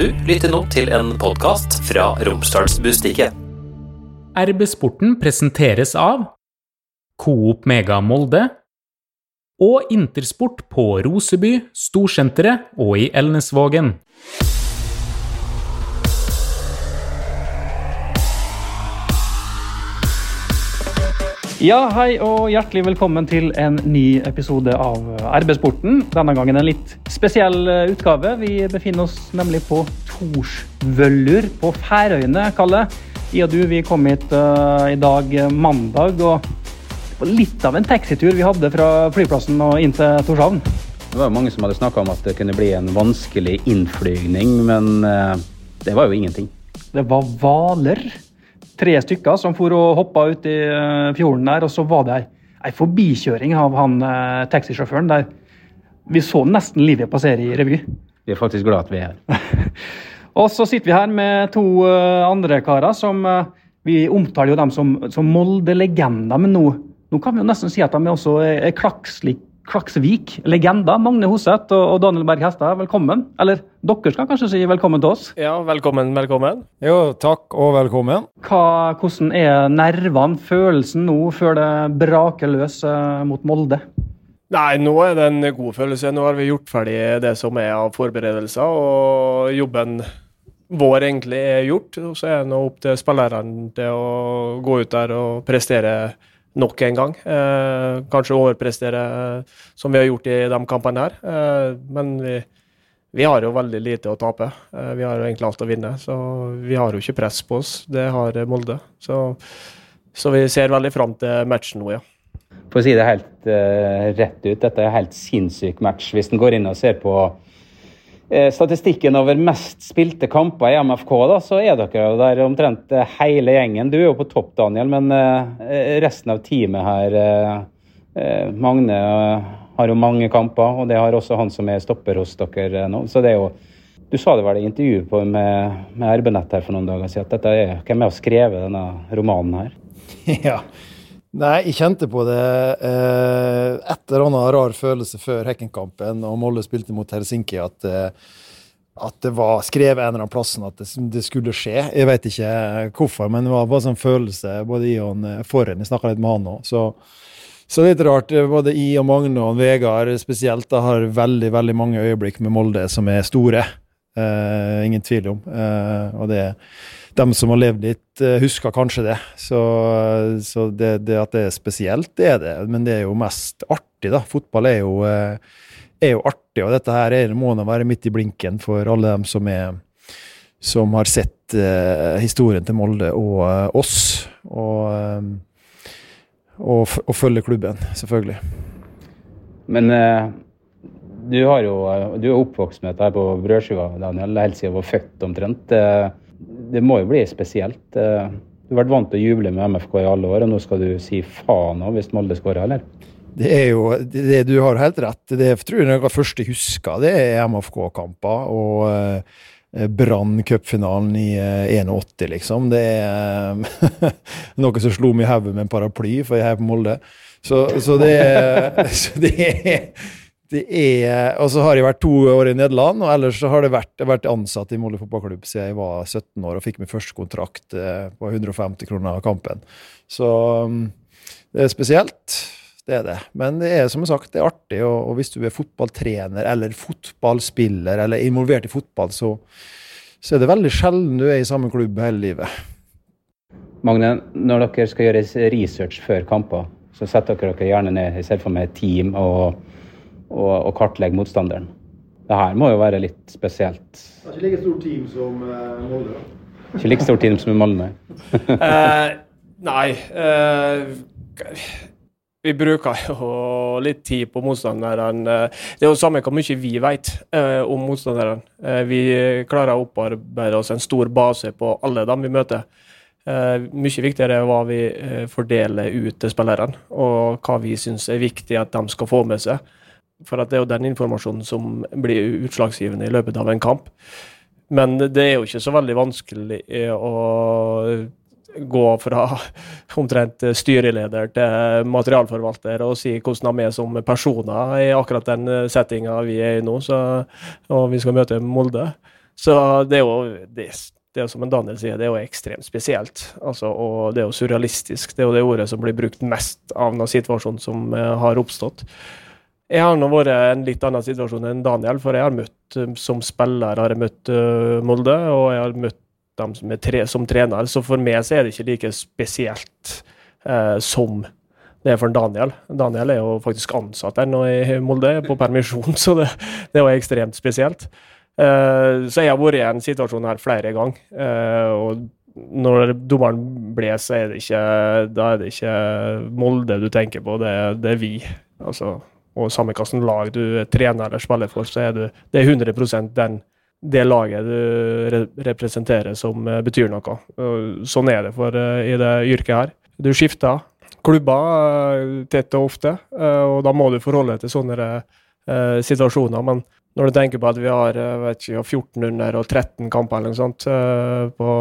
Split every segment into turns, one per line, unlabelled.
Du lytter nå til en podkast fra Romsdalsbustikket.
RB Sporten presenteres av Coop Mega Molde og Intersport på Roseby, Storsenteret og i Elnesvågen. Ja, hei og hjertelig velkommen til en ny episode av RB-sporten. Denne gangen en litt spesiell eh, utgave. Vi befinner oss nemlig på Torsvøllur på Færøyene, Kalle. I og du, vi kom hit uh, i dag mandag, og det var litt av en taxitur vi hadde fra flyplassen og inn til Torshavn.
Det var jo mange som hadde snakka om at det kunne bli en vanskelig innflygning, men uh, det var jo ingenting.
Det var hvaler tre stykker som for og hoppa ut i eh, fjorden der, og så var det ei, forbikjøring av han eh, taxisjåføren der vi så nesten livet passere i revy.
Vi er faktisk glad at vi er her.
og så sitter vi her med to uh, andre karer som Vi omtaler jo dem som, som Molde-legender, men nå, nå, kan vi jo nesten si at de også er, er Klaksvik, legender. Magne Hoseth og, Daniel Berg Hestad, velkommen. Eller dere skal kanskje si velkommen til oss?
Ja, velkommen, velkommen.
Jo, takk og velkommen.
Hva, hvordan er nervene, følelsen nå, før det braker løs uh, mot Molde?
Nei, nå er det en god følelse. Nå har vi gjort ferdig det som er av forberedelser, og jobben vår egentlig er gjort. Og så er det nå opp til spillerne til å gå ut der og prestere nok en gang. Eh, kanskje overprestere eh, som vi har gjort i de kampene her. Eh, men vi, vi, har jo veldig lite å tape. Eh, vi har jo egentlig alt å vinne. Så vi har jo ikke press på oss. Det har Molde. Så, så vi ser veldig fram til matchen nå, ja.
For å si det helt uh, rett ut, dette er en helt sinnssyk match. Hvis en går inn og ser på Eh, statistikken over mest spilte kamper i MFK, da, så er dere der omtrent eh, hele gjengen. Du er jo på topp, Daniel, men eh, resten av teamet her Magne har jo mange kamper, og det har også han som er stopper hos dere nå. Så det er jo Du sa det vel i intervjuet med, med RB-nett her for noen dager siden, at dette er hvem har skrevet denne romanen her?
Ja. Nei, jeg kjente på det eh, et eller annet rar følelse før Hekkenkampen og Molde spilte mot Helsinki, at, eh, at det var skrevet en eller annen plass at det, det, skulle skje. Jeg vet ikke hvorfor, men det var bare sånn følelse. Både i og foran, jeg snakka litt med han òg. Så, så litt rart. Eh, både I og Magne og Vegard spesielt da, har veldig veldig mange øyeblikk med Molde som er store. Eh, ingen tvil om. Eh, og det de som har levd litt, eh, husker kanskje det. Så, så det, det, at det er spesielt, det er det. Men det er jo mest artig, da. Fotball er jo, eh, er jo artig, og dette her er, må nå være midt i blinken for alle dem som, er, som har sett uh, historien til Molde og uh, oss. Og, uh, og, og følge klubben, selvfølgelig.
Men du, har jo, du er oppvokst med dette på brødskiva, Daniel, helt siden du var født omtrent. Uh, det må jo bli spesielt. Eh, du har vært vant til å juble med MFK i alle år, og nå skal du si faen òg hvis Molde skårer, eller?
Det er jo, det, Du har helt rett. Det tror jeg noe av det første jeg husker, det er MFK-kamper. og eh, Brann cupfinalen i 81, eh, liksom. Det er noe som slo meg i hodet med en paraply, for jeg er på Molde. Så, så, det, så det, det er Og så har jeg vært to år i Nederland, og ellers så har det vært, vært ansatt i Molde fotballklubb siden jeg var 17 år og fikk min første kontrakt eh, på 150 kroner av kampen. Så um, det er spesielt. Det er det. Men det er som sagt, det er artig. Og, og hvis du er fotballtrener eller fotballspiller eller involvert i fotball, så, så er det veldig sjelden du er i samme klubb hele livet.
Magne, når dere skal gjøre research før kamper, så setter dere dere gjerne ned i for meg team og og, og kartlegge motstanderen. Det her må jo være litt spesielt.
Det er ikke like stort team som Molde? da?
Ikke like stort team som Molde,
nei. uh, nei. Uh, vi bruker jo litt tid på motstanderne. Det er jo samme hvor mye vi vet uh, om motstanderne. Uh, vi klarer å opparbeide oss en stor base på alle dem vi møter. Uh, mye viktigere er hva vi fordeler ut til spillerne, og hva vi syns er viktig at de skal få med seg. For det er jo den informasjonen som blir utslagsgivende i løpet av en kamp. Men det er jo ikke så veldig vanskelig å gå fra omtrent styreleder til materialforvalter og si hvordan de er som personer i akkurat den settinga vi er i nå. Så, og vi skal møte Molde. Så det er jo det, det er som en Daniel sier, det er jo ekstremt spesielt. Altså, og det er jo surrealistisk. Det er jo det ordet som blir brukt mest av den situasjonen som uh, har oppstått. Jeg har nå vært i en litt annen situasjon enn Daniel, for jeg har møtt um, som spiller har jeg møtt uh, Molde, og jeg har møtt dem som, tre, som, trener. Så for meg så er det ikke like spesielt eh, som det er for Daniel. Daniel er jo faktisk ansatt nå i Molde, på permisjon, så det, det jo ekstremt spesielt. Eh, så jeg har vært i en situasjon her flere ganger. og når dommeren ble, så er det ikke, er det ikke Molde du tenker på, det, det er vi. Altså, og samme hvilket lag du trener eller spiller for, så er du, det er 100% den, det laget du re representerer som uh, betyr noe. Sånn er det for uh, i det yrket her. Du skifter klubber tett og ofte, og da må du forholde deg til sånne situasjoner. Men når du tenker på at vi har ikke, 1400 og 13 kamper eller noe sånt på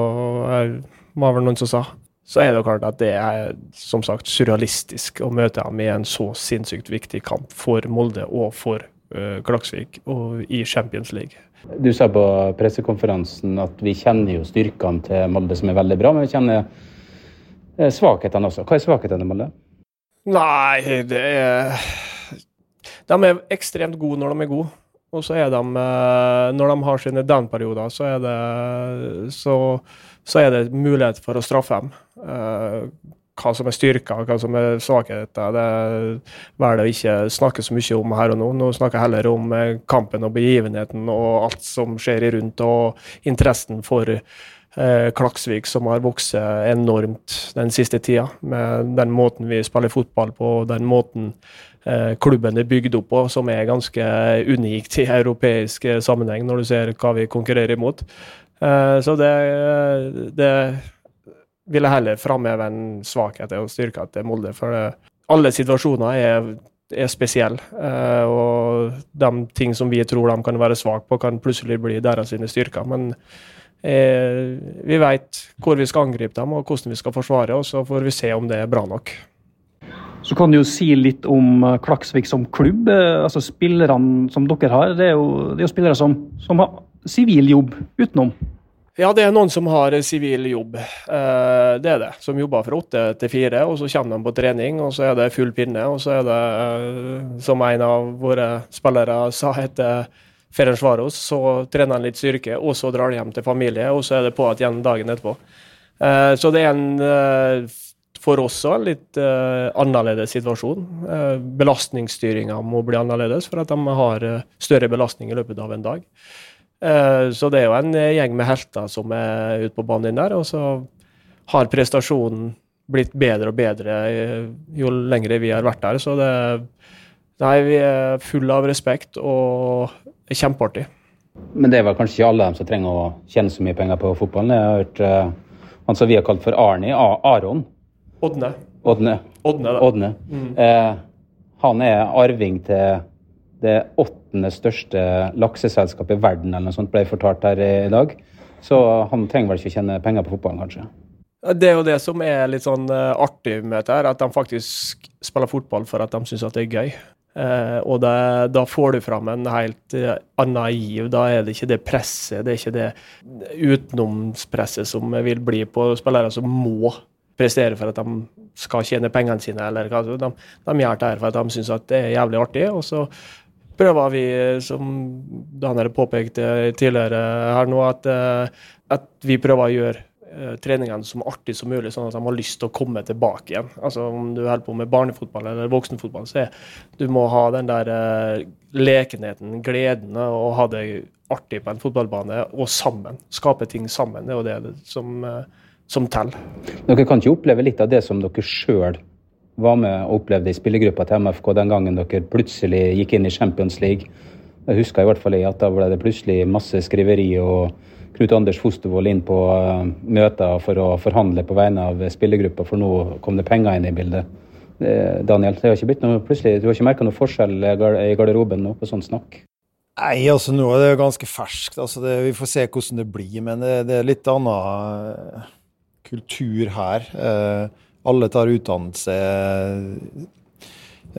var vel noen som sa så er det jo klart at det er som sagt surrealistisk å møte ham i en så sinnssykt viktig kamp for Molde og for uh, Klaksvik og i Champions League.
Du sa på pressekonferansen at vi kjenner jo styrkene til Molde som er veldig bra, men vi kjenner uh, svakhetene også. Hva er svakhetene til Molde?
Nei, det er De er ekstremt gode når de er gode. Og så er de uh, Når de har sine down-perioder, så er det så så er det mulighet for å straffe dem. Uh, hva som er styrker, hva som er svakheter, det velger jeg ikke snakke så mye om her og nå. Nå snakker jeg heller om eh, kampen og begivenheten og alt som skjer rundt, og interessen for uh, Klaksvik, som har vokst enormt den siste tida. Med den måten vi spiller fotball på, den måten klubben er bygd opp på, som er ganske unikt i europeisk sammenheng, når du ser hva vi konkurrerer imot. Eh, så det, det vil jeg heller framheve en svakhet og styrke til Molde. For det, alle situasjoner er, er spesielle. Uh, og de ting som vi tror de kan være svake på, kan plutselig bli deres styrker. Men eh, vi vet hvor vi skal angripe dem og hvordan vi skal forsvare, og så får vi se om det er bra nok.
Så kan du jo si litt om Klaksvik som klubb. altså Spillerne som dere har, det er jo, det er jo spillere som, som har sivil jobb utenom?
Ja, det er noen som har sivil jobb. Eh, det er det. Som jobber fra åtte til fire, og så kommer de på trening, og så er det full pinne. Og så er det, eh, som en av våre spillere sa, heter Ferencvaros, så trener han litt styrke, og så drar de hjem til familie, og så er det på igjen dagen etterpå. Eh, så det er en for oss òg en litt annerledes situasjon. Belastningsstyringa må bli annerledes, for at de har større belastning i løpet av en dag. Eh, så det er jo en eh, gjeng med helter som er ute på banen der. Og så har prestasjonen blitt bedre og bedre eh, jo lengre vi har vært der. Så det Nei, vi er fulle av respekt og er kjempeartig.
Men det er vel kanskje ikke alle dem som trenger å tjene så mye penger på fotballen? Jeg har hørt uh, han som vi har kalt for Arni, Aron.
Odne.
Odne.
Odne,
Odne. Mm. Uh, han er arving til det åttende største lakseselskapet i verden, eller noe sånt, ble fortalt her i dag. Så han trenger vel ikke tjene penger på fotballen, kanskje?
Det er jo det som er litt sånn uh, artig med dette, at de faktisk spiller fotball for at de syns det er gøy. Uh, og det, da får du fram en helt uh, annen giv. Da er det ikke det presset, det er ikke det utenomspresset som vil bli på spillere som må prestere for at de skal tjene pengene sine. eller hva. De, de gjør det her for at de syns det er jævlig artig. og så prøver vi, som Daniel påpekte tidligere her nå, at, eh, at vi prøver å gjøre eh, treningene så artig som mulig, sånn at de har lyst til å komme tilbake igjen. Altså Om du holder på med barnefotball eller voksenfotball, så er, du må ha den der lekenheten, gleden, og ha det artig på en fotballbane, og sammen. Skape ting sammen. Det er jo det som, som teller.
Dere kan ikke oppleve litt av det som dere sjøl var med og opplevde i spillergruppa til MFK den gangen dere plutselig gikk inn i Champions League. Jeg husker i hvert fall at da ble det plutselig masse skriveri og Knut Anders Fostervoll inn på uh, møter for å forhandle på vegne av spillergruppa, for nå kom det penger inn i bildet. Eh, Daniel, det har ikke blitt noe plutselig, du har ikke merka noe forskjell i garderoben nå på sånn snakk?
Nei, altså nå er det ganske ferskt. Altså, det, vi får se hvordan det blir. Men det, det er litt annen uh, kultur her. Uh, alle tar utdannelse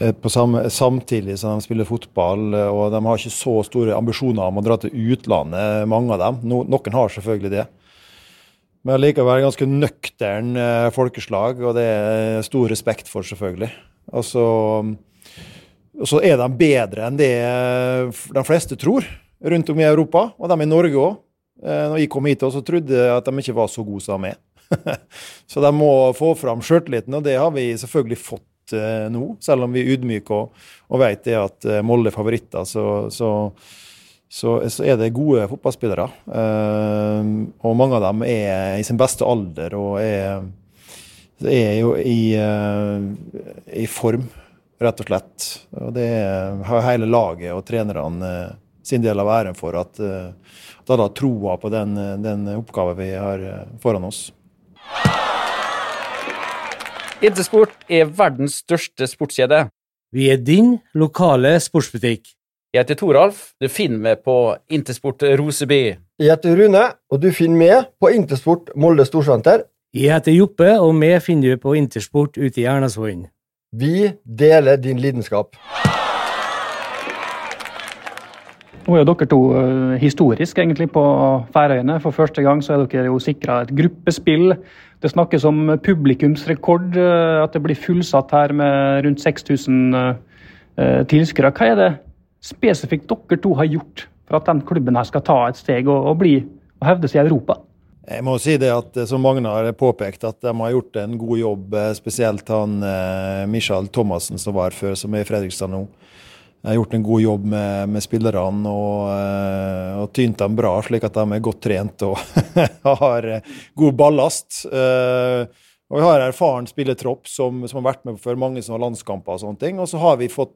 eh, samme, samtidig som de spiller fotball. Og de har ikke så store ambisjoner om å dra til utlandet, mange av dem. No, noen har selvfølgelig det. Men likevel ganske nøktern eh, folkeslag, og det er stor respekt for, selvfølgelig. Og så, og så er de bedre enn det de fleste tror rundt om i Europa, og de i Norge òg. Når jeg kom hit, så trodde jeg at de ikke var så gode som de er. så de må få fram sjøltilliten, og det har vi selvfølgelig fått eh, nå. Selv om vi er ydmyke og, og vet det at eh, Molde er favoritter, så, så, så, så, er det gode fotballspillere. Eh, og mange av dem er i sin beste alder og er, er jo i, i, form, rett og slett. Og det har hele laget og trenerne sin del av æren for at, at de har troa på den, den oppgaven vi har foran oss.
Intersport er verdens største sportskjede.
Vi er din lokale sportsbutikk.
Jeg heter Toralf. Du finner meg på Intersport Roseby.
Jeg heter Rune, og du finner meg på Intersport Molde Storsenter.
Jeg heter Joppe, og vi finner du på Intersport ute i Ernasvollen.
Vi deler din lidenskap.
Nå er dere to uh, historisk egentlig på Færøyene. For første gang så er dere jo sikra et gruppespill. Det snakkes om publikumsrekord, uh, at det blir fullsatt her med rundt 6000 uh, tilskuere. Hva er det spesifikt dere to har gjort for at den klubben her skal ta et steg og bli og hevdes i Europa?
Jeg må si det at som Magne har påpekt, at de har gjort en god jobb. Spesielt han Michael Thomassen som var før, som er i Fredrikstad nå. Jeg har gjort en god jobb med, med spillerne og, eh, og, tynt dem bra, slik at de er godt trent og har god ballast. Eh, og Vi har erfaren spillertropp som, som, har vært med for mange som har landskamper. Og sånne ting. Og så har vi fått,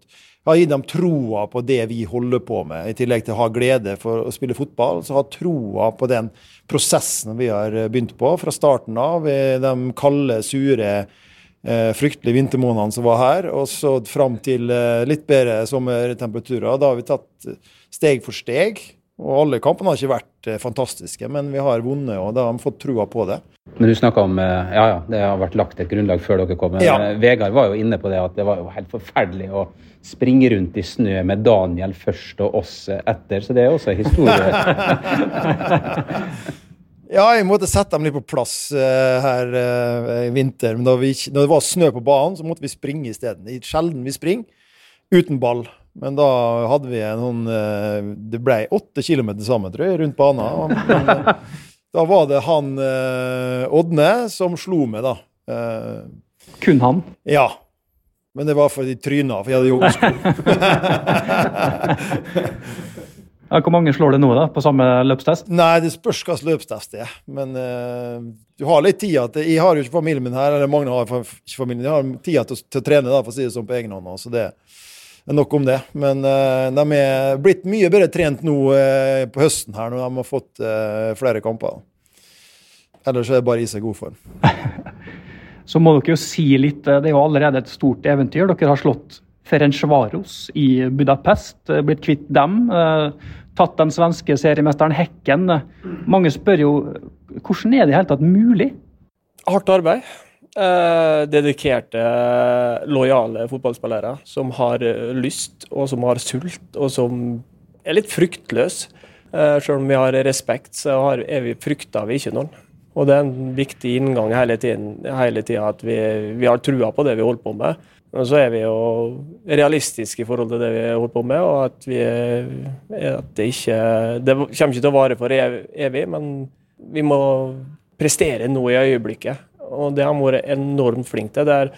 har gitt dem troa på det vi holder på med. I tillegg til å ha glede for å spille fotball, så ha troa på den prosessen vi har begynt på fra starten av. De kalde, sure eh, fryktelige vintermånedene som var her, og så fram til eh, litt bedre sommertemperaturer. Da har vi tatt steg for steg. Og alle kampene har ikke vært eh, fantastiske, men vi har vunnet, og da har vi fått trua på det.
Men du snakka om eh, ja, ja, det har vært lagt et grunnlag før dere kom.
Ja.
Eh, Vegard var jo inne på det at det var jo helt forferdelig å springe rundt i snø med Daniel først og oss etter, så det er også historie.
Ja, jeg måtte sette dem litt på plass uh, her uh, i vinter. Men da, vi, når det var snø på banen, så måtte vi springe isteden. Sjelden vi springer uten ball. Men da hadde vi en sånn uh, Det ble åtte kilometer sammen, tror jeg, rundt banen. Men, da var det han Ådne som slo meg, da.
Kun han?
Ja. Men det var fordi de tryna, for jeg hadde joggesko.
Hvor mange slår det nå, da, på samme løpstest?
Nei, det spørs hvilken løpstest det er. Men uh, du har litt tid. At, jeg har jo ikke familien min her, eller mange har ikke familien. Jeg har tid til, til, å trene, da, for å si det sånn på egen hånd. Så det er nok om det. Men uh, de er blitt mye bedre trent nå uh, på høsten her, når de har fått flere kamper. Ellers er det bare i seg god form.
Så må dere jo si litt, det er jo allerede et stort eventyr. Dere har slått Ferencvaros i Budapest, eh, blitt kvitt dem. Eh, tatt den svenske seriemesteren Hekken. Mange spør jo hvordan er det i hele tatt mulig?
Hardt arbeid. Eh, dedikerte, lojale fotballspillere som har lyst og som har sult, og som er litt fryktløse. Eh, selv om vi har respekt, så er vi, frykter vi ikke noen. Og det er en viktig inngang hele tiden at vi, vi har trua på det vi holder på med. Men så er vi jo realistiske i forhold til det vi holder på med, og at, vi, at det ikke Det kommer ikke til å vare for evig, men vi må prestere nå i øyeblikket. Og det har vi vært enormt flinke til. Er,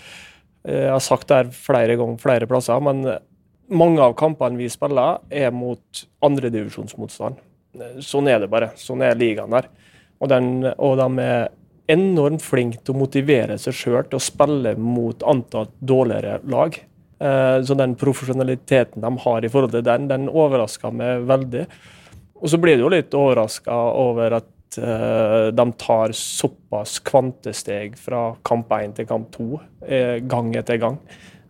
eh, jeg har sagt det flere ganger flere plasser, men mange av kampene vi spiller, er mot andredivisjonsmotstand. Sånn er det bare. Sånn er ligaen der. Og, den, og de er enormt flink til å motivere seg sjøl til å spille mot antatt dårligere lag. Eh, så den profesjonaliteten de har i forhold til den, den overrasker meg veldig. Og så blir du jo litt overraska over at eh, de tar såpass kvantesteg fra kamp 1 til kamp 2 eh, gang etter gang.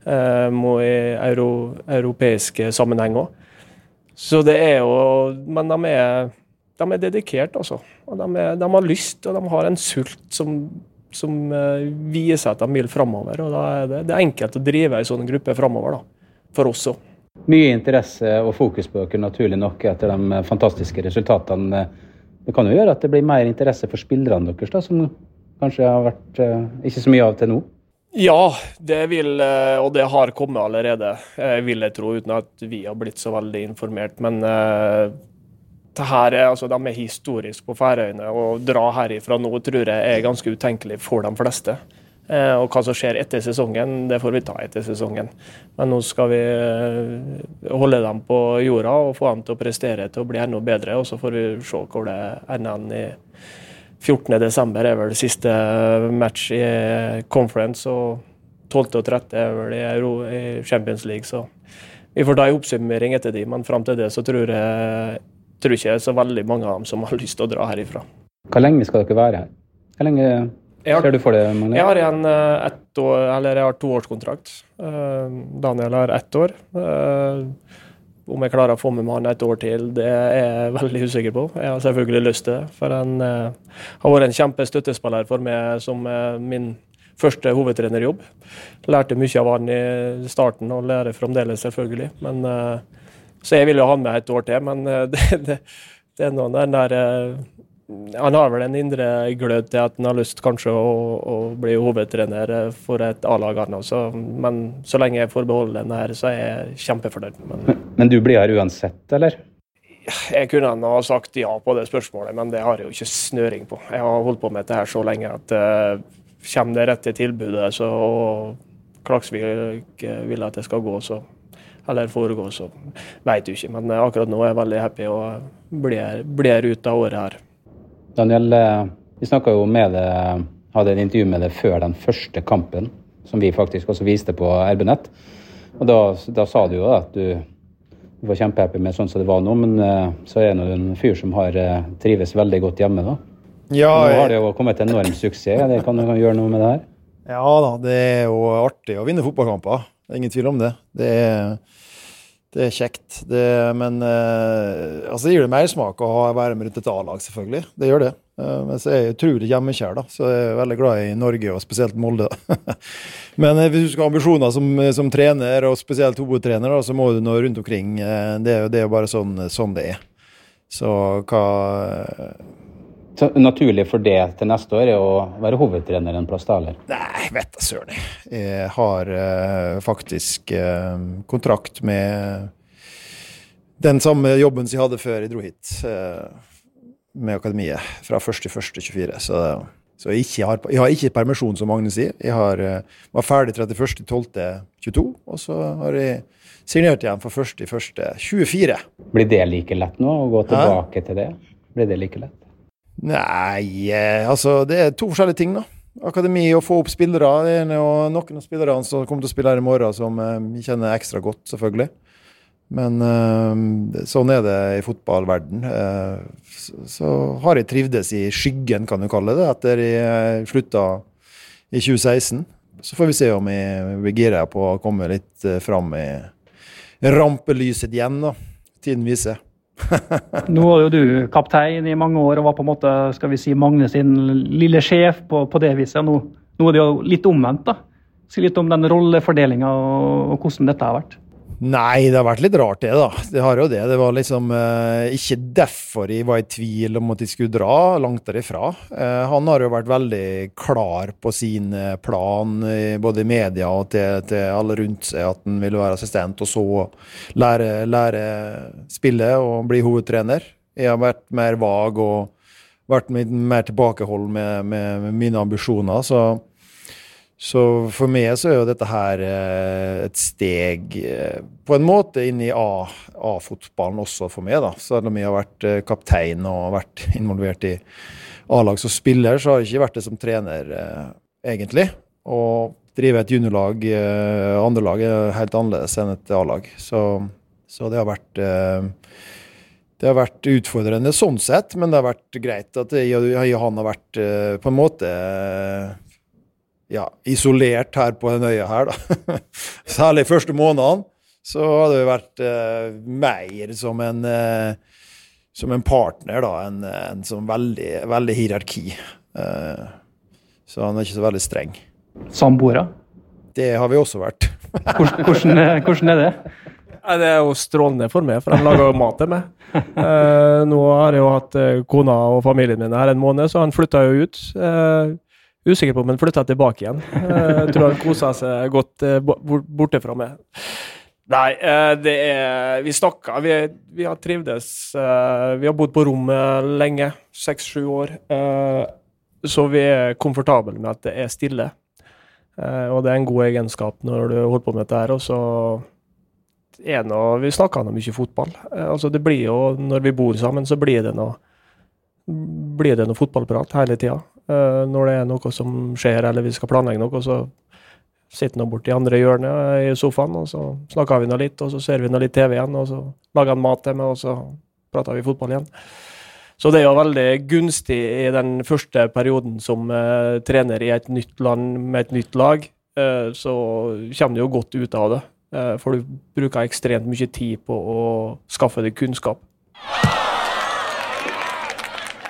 I euro, europeiske sammenheng òg. Så det er jo Men de er de er dedikert, altså. Og de, er, de, har lyst, og de har en sult som som eh, viser at de vil framover. Og da er det, det er enkelt å drive ei sånn gruppe framover, da. For oss òg.
Mye interesse og fokus på dere, naturlig nok, etter de fantastiske resultatene. Det kan jo gjøre at det blir mer interesse for spillerne deres, da, som kanskje har vært eh, ikke så mye av til nå?
Ja, det vil, eh, og det har kommet allerede, vil jeg tro, uten at vi har blitt så veldig informert. Men det her er, altså, de er historisk på Færøyene. Å dra herifra nå tror jeg er ganske utenkelig for de fleste. Eh, og hva som skjer etter sesongen, det får vi ta etter sesongen. Men nå skal vi holde dem på jorda og få dem til å prestere til å bli enda bedre. Og så får vi se hvor det ender i 14.12. er vel siste match i conference, og 12. og 13. er vel i Champions League. Så vi får ta en oppsummering etter de, men fram til det så tror jeg tror ikke det er så veldig mange av dem som har lyst til å dra herifra.
Hvor lenge skal dere være her? Hvor lenge har, ser du for deg?
Magne? Jeg har en eh, ett år, eller jeg har toårskontrakt. Eh, Daniel har ett år. Eh, om jeg klarer å få med meg han et år til, det er jeg veldig usikker på. Jeg har selvfølgelig lyst til det. For han har vært en kjempestøttespiller for meg som min første hovedtrenerjobb. Lærte mye av han i starten, og lærer fremdeles, selvfølgelig. Men, uh, så jeg ville jo ha med et år til, men det, det, det, er noe den der han har vel en indre glød til at han har lyst kanskje å, å bli hovedtrener for et A-lag. Men så lenge jeg får beholde den her, så er jeg kjempefornøyd.
Men, men, du blir her uansett, eller?
Jeg kunne ha sagt ja på det spørsmålet, men det har jeg jo ikke snøring på. Jeg har holdt på med dette her så lenge at uh, kommer det rette tilbudet, så, og Klaksvik vil at det skal gå, så eller foregå, så vet du ikke. Men akkurat nå er jeg veldig happy og blir, blir ut av året her.
Daniel, eh, vi snakka jo med deg, hadde et intervju med deg før den første kampen, som vi faktisk også viste på RB-nett. Og da, da, sa du jo at du, du var kjempehappy med sånn som det var nå, men uh, så er du en fyr som har trives veldig godt hjemme, da.
Ja,
nå har det jo kommet enorm suksess. Det kan du gjøre noe med det her?
Ja da, det er jo artig å vinne fotballkamper. Det er ingen tvil om det. Det er det er kjekt. Det, men uh, altså, det gir det mersmak å være med rundt et A-lag, selvfølgelig. Det gjør det. Uh, men så er jeg utrolig hjemmekjær, da. Så jeg er veldig glad i Norge, og spesielt Molde. men uh, hvis du skal ha ambisjoner som, som trener, og spesielt hovedtrener, da, så må du nå rundt omkring. det, det er jo bare sånn, sånn det er. Så hva
så naturlig for det til neste år er å være hovedtrener en plass, da, eller?
Nei, vet da søren. Jeg har eh, faktisk eh, kontrakt med den samme jobben som jeg hadde før jeg dro hit, eh, med akademiet, fra 1.1.24. Så, så jeg, har, jeg, har, ikke permisjon, som Magne sier. Jeg har, var ferdig 31.12.22, og så har jeg signert igjen for 1.1.24.
Blir det like lett nå, å gå tilbake Hæ? til det? Blir det like lett?
Nei, eh, altså det er to forskjellige ting, da. Akademi å få opp spillere. Det er noen av spillerne som kommer til å spille her i morgen, som eh, vi kjenner ekstra godt, selvfølgelig. Men uh, sånn er det i fotballverden. Så, har jeg trivdes i skyggen, kan du kalle det, etter jeg slutta i 2016. Så får vi se om jeg blir gira på å komme litt fram i rampelyset igjen, da. Tiden viser.
Nå var jo du kaptein i mange år og var på en måte skal vi si, Magne sin lille sjef på, på det viset. Nå, nå, er det jo litt omvendt. da. Si litt om den rollefordelinga og, og hvordan dette har vært.
Nei, det har vært litt rart, det, da. Det har jo det. Det var liksom eh, ikke derfor jeg var i tvil om at de skulle dra, langt derifra. Eh, han har jo vært veldig klar på sin eh, plan, både i media og til, til, alle rundt seg, at han ville være assistent, og så lære, lære spillet og bli hovedtrener. Jeg har vært mer vag og vært mer tilbakehold med, med, med mine ambisjoner. så så for meg så er jo dette her eh, et steg eh, på en måte inn i A-fotballen også for meg, da. Selv om jeg har vært eh, kaptein og vært involvert i A-lag som spiller, så har jeg ikke vært det som trener, egentlig. Å drive et juniorlag, andre lag, er helt annerledes enn et A-lag. Så, så, det har vært det har vært utfordrende sånn sett, men det har vært greit at jeg og han har vært på en måte ja, isolert her på den øya her, da. Særlig første månedene. Så hadde vi vært eh, mer som en, eh, som en partner, da, enn en som veldig, veldig hierarki. Eh, Så han er ikke så veldig streng.
Samboere.
Det har vi også vært.
Hvordan, hvordan, er- er det?
Det er jo strålende for meg, for de lager jo mat til meg. Eh, nå har jeg jo hatt eh, kona og familien min her en måned, så han flytta jo ut. Eh, usikker på om han flytta tilbake igjen. Eh, jeg tror han kosa seg godt eh, bo- bort- borte fra meg. Nei, eh, det er Vi snakka. Vi, vi har trivdes Vi har bodd på rommet lenge. Seks-sju år. Så vi er komfortable med at det er stille. Og det er en god egenskap når du holder på med dette her. Og så er noe, Vi snakker nå mye fotball. Altså det blir jo, Når vi bor sammen, så blir det noe blir det noe fotballprat hele tida. Eh, når det er noe som skjer, eller vi skal planlegge noe, så sitter han borti andre hjørnet i sofaen, og så snakker vi nå litt, og så ser vi nå litt TV igjen, og så lager han mat til meg, og så prater vi fotball igjen. Så det er jo veldig gunstig i den første perioden som eh, trener i et nytt land med et nytt lag. Eh, så kommer du jo godt ut av det. Eh, for du bruker ekstremt mye tid på å skaffe deg kunnskap.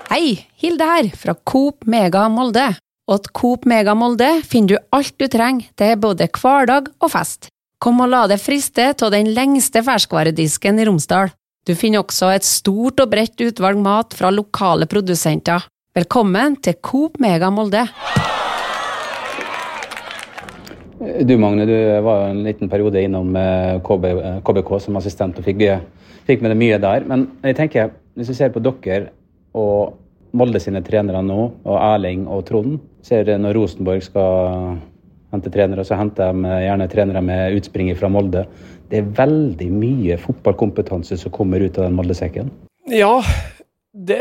Hei, Hilde her, fra Coop Mega Molde. Og til Coop Mega Molde finner du alt du trenger til både hverdag og fest. Kom og la deg friste av den lengste ferskvaredisken i Romsdal. Du finner også et stort og bredt utvalg mat fra lokale produsenter. Velkommen til Coop Mega Molde.
Du Magne, du var jo en liten periode innom eh, KB, eh, KBK som assistent og fikk, eh, fikk med deg mye der. Men jeg tenker, hvis vi ser på dere og Molde sine trenere nå, og Erling og Trond Ser når Rosenborg skal hente trenere, så henter de gjerne trenere med utspring fra Molde. Det er veldig mye fotballkompetanse som kommer ut av den Molde-sekken.
Ja, det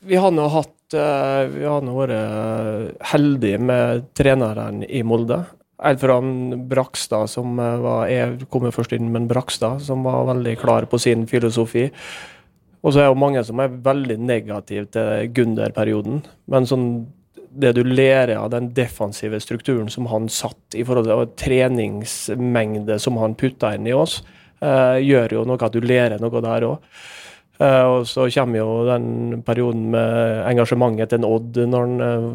Vi har nå hatt eh, Vi har nå vært eh, heldige med treneren i Molde. Helt Brakstad, som eh, var Jeg kom først inn men Brakstad, som var veldig klar på sin filosofi. Og så er det jo mange som er veldig negative til Gunder-perioden. Men sånn det du lærer av den defensive strukturen som han satt i forhold til treningsmengde som han putta inn i oss, eh, gjør jo noe at du lærer noe der òg. og så kommer jo den perioden med engasjementet til en Odd, når han eh,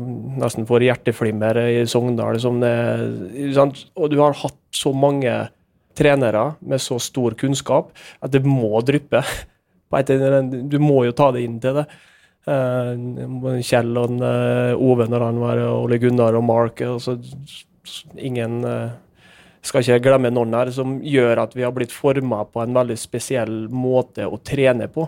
nesten får hjerteflimmer i Sogndal. Og du har hatt så mange trenere med så stor kunnskap at det må dryppe. Du må jo ta det inn til det. Eh, Kjell og eh, Ove når han var Ole Gunnar og Mark. Og ingen eh, skal ikke glemme noen her, som gjør at vi har blitt forma på en veldig spesiell måte å trene på.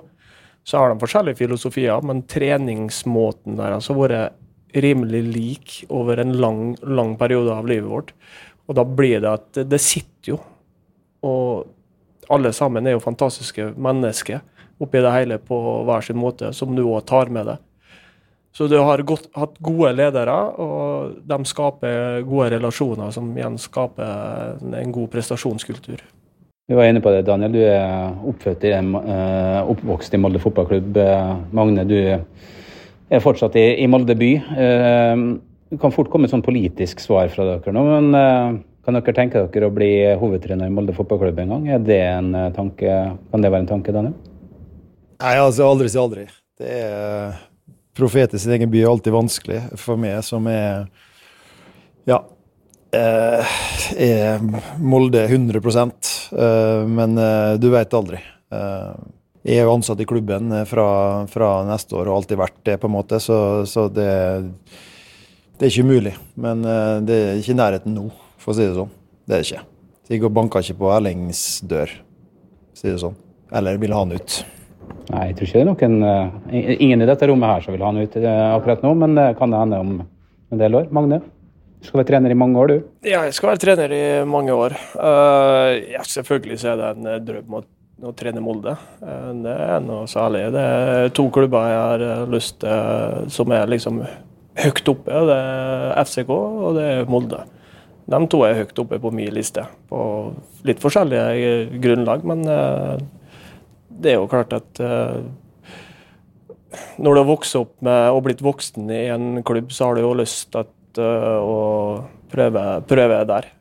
Så har de forskjellige filosofier, men treningsmåten deres har vært rimelig lik over en lang, lang periode av livet vårt. Og da blir det at det sitter jo. Og alle sammen er jo fantastiske mennesker oppi det hele på hver sin måte, som du òg tar med deg. Så du har godt, hatt gode ledere, og de skaper gode relasjoner, som igjen skaper en god prestasjonskultur.
Vi var inne på det, Daniel. Du er i, eh, oppvokst i Molde fotballklubb. Eh, Magne, du er fortsatt i, i Molde by. Eh, det kan fort komme et sånn politisk svar fra dere nå, men kan dere tenke dere å bli hovedtrener i Molde fotballklubb en gang? Er det en eh, tanke, kan det være en tanke, Daniel?
Nei, altså aldri si aldri. Det er Profet i sin egen by er alltid vanskelig for meg, som er Ja. Eh, er Molde 100 eh, men eh, du vet aldri. Eh, jeg er jo ansatt i klubben eh, fra, fra neste år og har alltid vært det, på en måte, så, så det, det er ikke umulig. Men eh, det er ikke i nærheten nå, for å si det sånn. Det er det ikke. Så jeg banka ikke på Erlings dør, for å si det sånn. Eller vil ha han ut.
Nei, jeg tror ikke det er noen eh, Ingen i dette rommet her som vil ha han ut eh, akkurat nå, men det kan det hende om en del år. Magne, du skal være trener i mange år, du.
Ja, jeg skal være trener i mange år. Eh, ja, selvfølgelig så er det en eh, drøm å, å trene Molde. Eh, det er noe særlig. Det er to klubber jeg har eh, lyst til eh, som er liksom høyt oppe. Det er FCK og det er Molde. De to er høyt oppe på min liste, på litt forskjellige eh, grunnlag. Men eh, det er jo klart at eh, når du har vokst opp med og blitt voksen i en klubb, så har du jo lyst til å prøve, prøve der.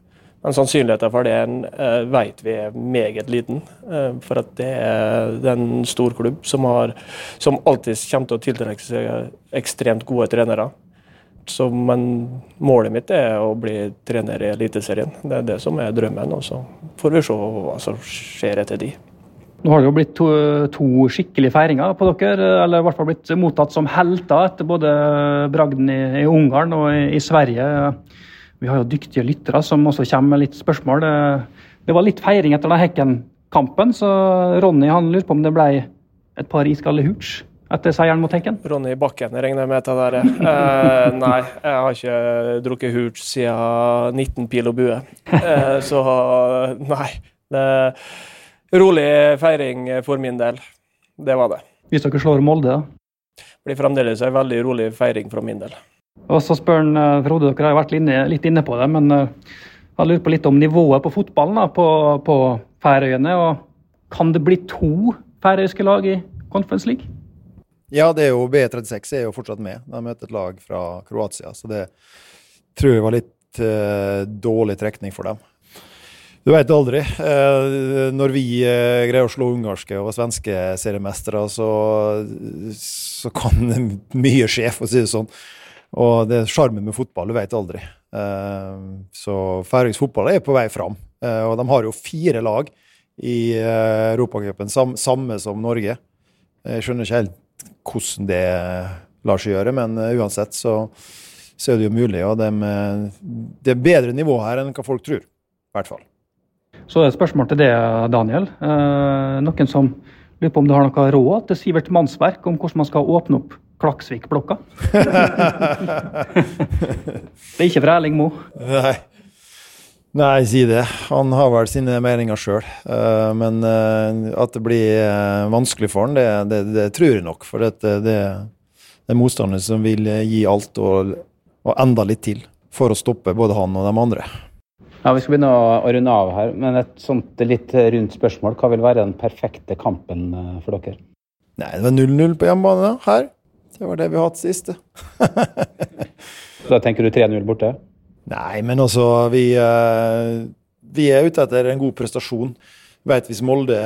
Men sannsynligheten for det vet vi er meget liten. for at det er en stor klubb som, har, som alltid kommer til å tiltrekke seg ekstremt gode trenere. Så, men målet mitt er å bli trener i Eliteserien. Det er det som er drømmen. Og så får vi se hva som skjer etter de.
Nå har det jo blitt to, to skikkelige feiringer på dere, eller i hvert fall blitt mottatt som helter etter både bragden i, i Ungarn og i, i, Sverige. Vi har jo dyktige lyttere som også kommer med litt spørsmål. Det, det var litt feiring etter den Hekken-kampen, så Ronny han lurte på om det ble et par iskalde hooch etter seieren mot Hekken?
Ronny Bakken regner jeg med til det der. Eh, nei, jeg har ikke drukket hooch siden 19 pil og bue. Eh, så nei. Det rolig feiring for min del. Det var det.
Hvis dere slår Molde, da?
Blir fremdeles en veldig rolig feiring for min del.
Og så spør han, eh, Frode, dere har vært litt inne på det, men jeg eh, lurer på litt om nivået på fotballen da, på, på Færøyene. og Kan det bli to færøyske lag i Conference League?
Ja, det er jo B36 er jo fortsatt med. De møter et lag fra Kroatia, så det tror jeg var litt uh, dårlig trekning for dem. Du veit aldri. Uh, når vi uh, greier å slå ungarske og svenske seriemestere, så, så kan mye skje, for å si det sånn. Og det er sjarmen med fotball, du veit aldri. så færøysk fotball er på vei fram. og de har jo fire lag i Europacupen, sam, samme som Norge. Jeg skjønner ikke helt hvordan det lar seg gjøre, men uh, uansett så, så, er det jo mulig. Og det, med, det er bedre nivå her enn hva folk tror. I hvert fall.
Så et spørsmål til det, Daniel. Eh, noen som lurer på om du har noe råd til Sivert Mannsverk om hvordan man skal åpne opp Klaksvik-blokka? det er ikke fra Erling Moe.
Nei. Nei, si det. Han har vel sine meninger sjøl. Eh, men uh, at det blir uh, vanskelig for han, det, det, det, tror jeg nok. For det, det, det er motstandere som vil gi alt og, og, enda litt til for å stoppe både han og de andre.
Ja, Vi skal begynne å runde av her, men et sånt litt rundt spørsmål. Hva vil være den perfekte kampen for dere?
Nei, Det var 0-0 på hjemmebane her. Det var det vi har hatt sist.
Så da tenker du 3-0 borte?
Nei, men altså Vi, eh, vi er ute etter en god prestasjon. Vet hvis Molde,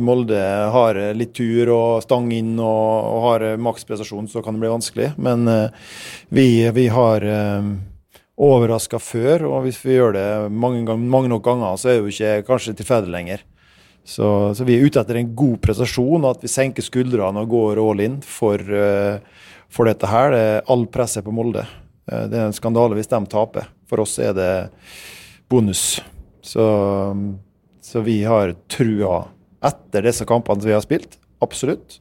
Molde, har litt tur og stang inn og, og har maksprestasjon, så kan det bli vanskelig. Men uh, vi, vi, har uh, overraska før, og hvis vi gjør det mange, mange, nok ganger, så er det jo ikke kanskje tilfeldig lenger. Så, så, vi er ute etter en god prestasjon, at vi senker skuldrene og går all in for, for dette her. Det er all presset på Molde. Det er en skandale hvis de taper. For oss er det bonus. Så, så vi har trua etter disse kampene vi har spilt. Absolutt.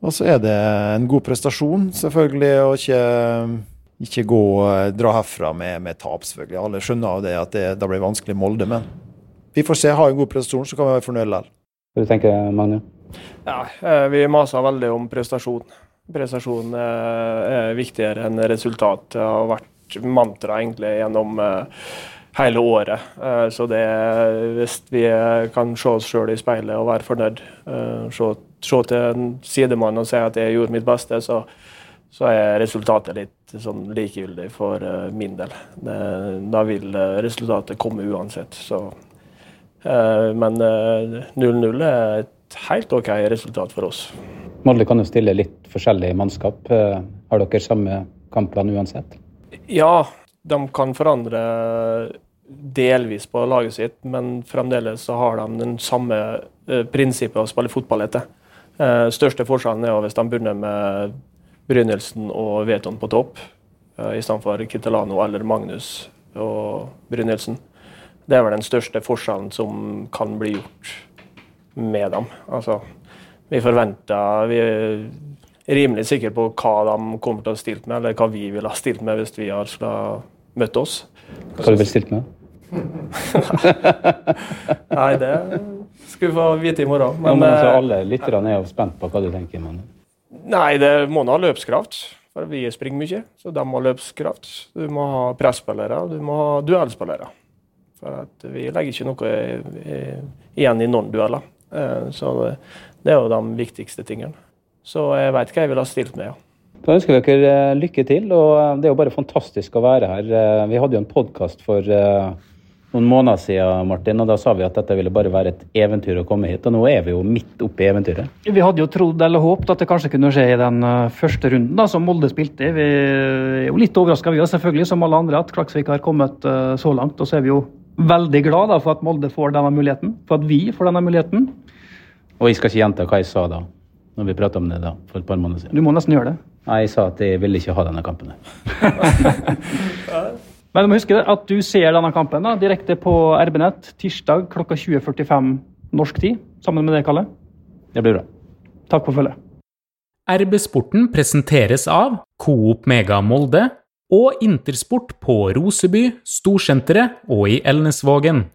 Og så er det en god prestasjon, selvfølgelig, å ikke, ikke gå, dra herfra med, med, tap, selvfølgelig. Alle skjønner jo det at det det blir vanskelig i Molde, men vi får se. Ha en god prestasjon, så kan vi være fornøyd likevel.
Hva tenker du, Magne?
Ja, eh, vi maser veldig om prestasjon. Prestasjon eh, er viktigere enn resultat. Det har vært mantra egentlig gjennom uh, hele året. Uh, så det hvis vi kan se oss sjøl i speilet og være fornøyd, se, se, til en sidemann og si at jeg gjorde mitt beste, så, så er resultatet litt sånn likegyldig for min del. Det, da vil resultatet komme uansett. Så, men 0-0 er et helt OK resultat for oss.
Molde kan jo stille litt forskjellig mannskap. Har dere samme kampplan uansett?
Ja, de kan forandre delvis på laget sitt, men fremdeles så har de den samme eh, prinsippet å spille fotball etter. Eh, største forskjellen er hvis de begynner med Brynildsen og Veton på topp, istedenfor Kittelano eller Magnus og Brynildsen. Det er vel den største forskjellen som kan bli gjort med dem. Altså, vi forventer vi er rimelig sikre på hva de kommer til å ha stilt med, eller hva vi ville ha stilt med hvis vi hadde møtt oss.
Hva ville du vel stilt med?
Nei, det skal vi få vite i morgen.
Men, ja, men altså, alle lytterne er jo spent på hva du tenker? Men...
Nei, det må nå ha løpskraft. For vi springer mye, så de må ha løpskraft. Du må ha presspillere, du må ha duellspillere. For vi legger ikke noe igjen i noen dueller. Eh, så det er jo de viktigste tingene. Så jeg veit hva jeg ville ha stilt med, ja.
Da ønsker vi dere eh, lykke til. og eh, Det er jo bare fantastisk å være her. Eh, vi hadde jo en podkast for noen måneder siden, Martin, og da sa vi at dette ville bare være et eventyr å komme hit. Og nå er vi jo midt oppe i eventyret.
Vi hadde jo trodd eller håpet at det kanskje kunne skje i den eh, første runden da, som Molde spilte i. Vi er jo litt overraska, vi òg, selvfølgelig, som alle andre, at Klaksvik har kommet eh, så langt. Og så er vi jo veldig glad da, for at Molde får denne muligheten, for at vi får denne muligheten.
Og jeg skal ikke gjenta hva jeg sa da, når vi prata om det da, for et par måneder siden.
Du må nesten gjøre det.
Nei, jeg sa at jeg ville ikke ha denne kampen.
Men du må huske at du ser denne kampen da, direkte på RB-nett tirsdag klokka 20.45 norsk tid, sammen med deg, Kalle.
Det blir bra.
Takk for følget.
RB-sporten presenteres av Coop Mega Molde og Intersport på Roseby, Storsenteret og i Elnesvågen.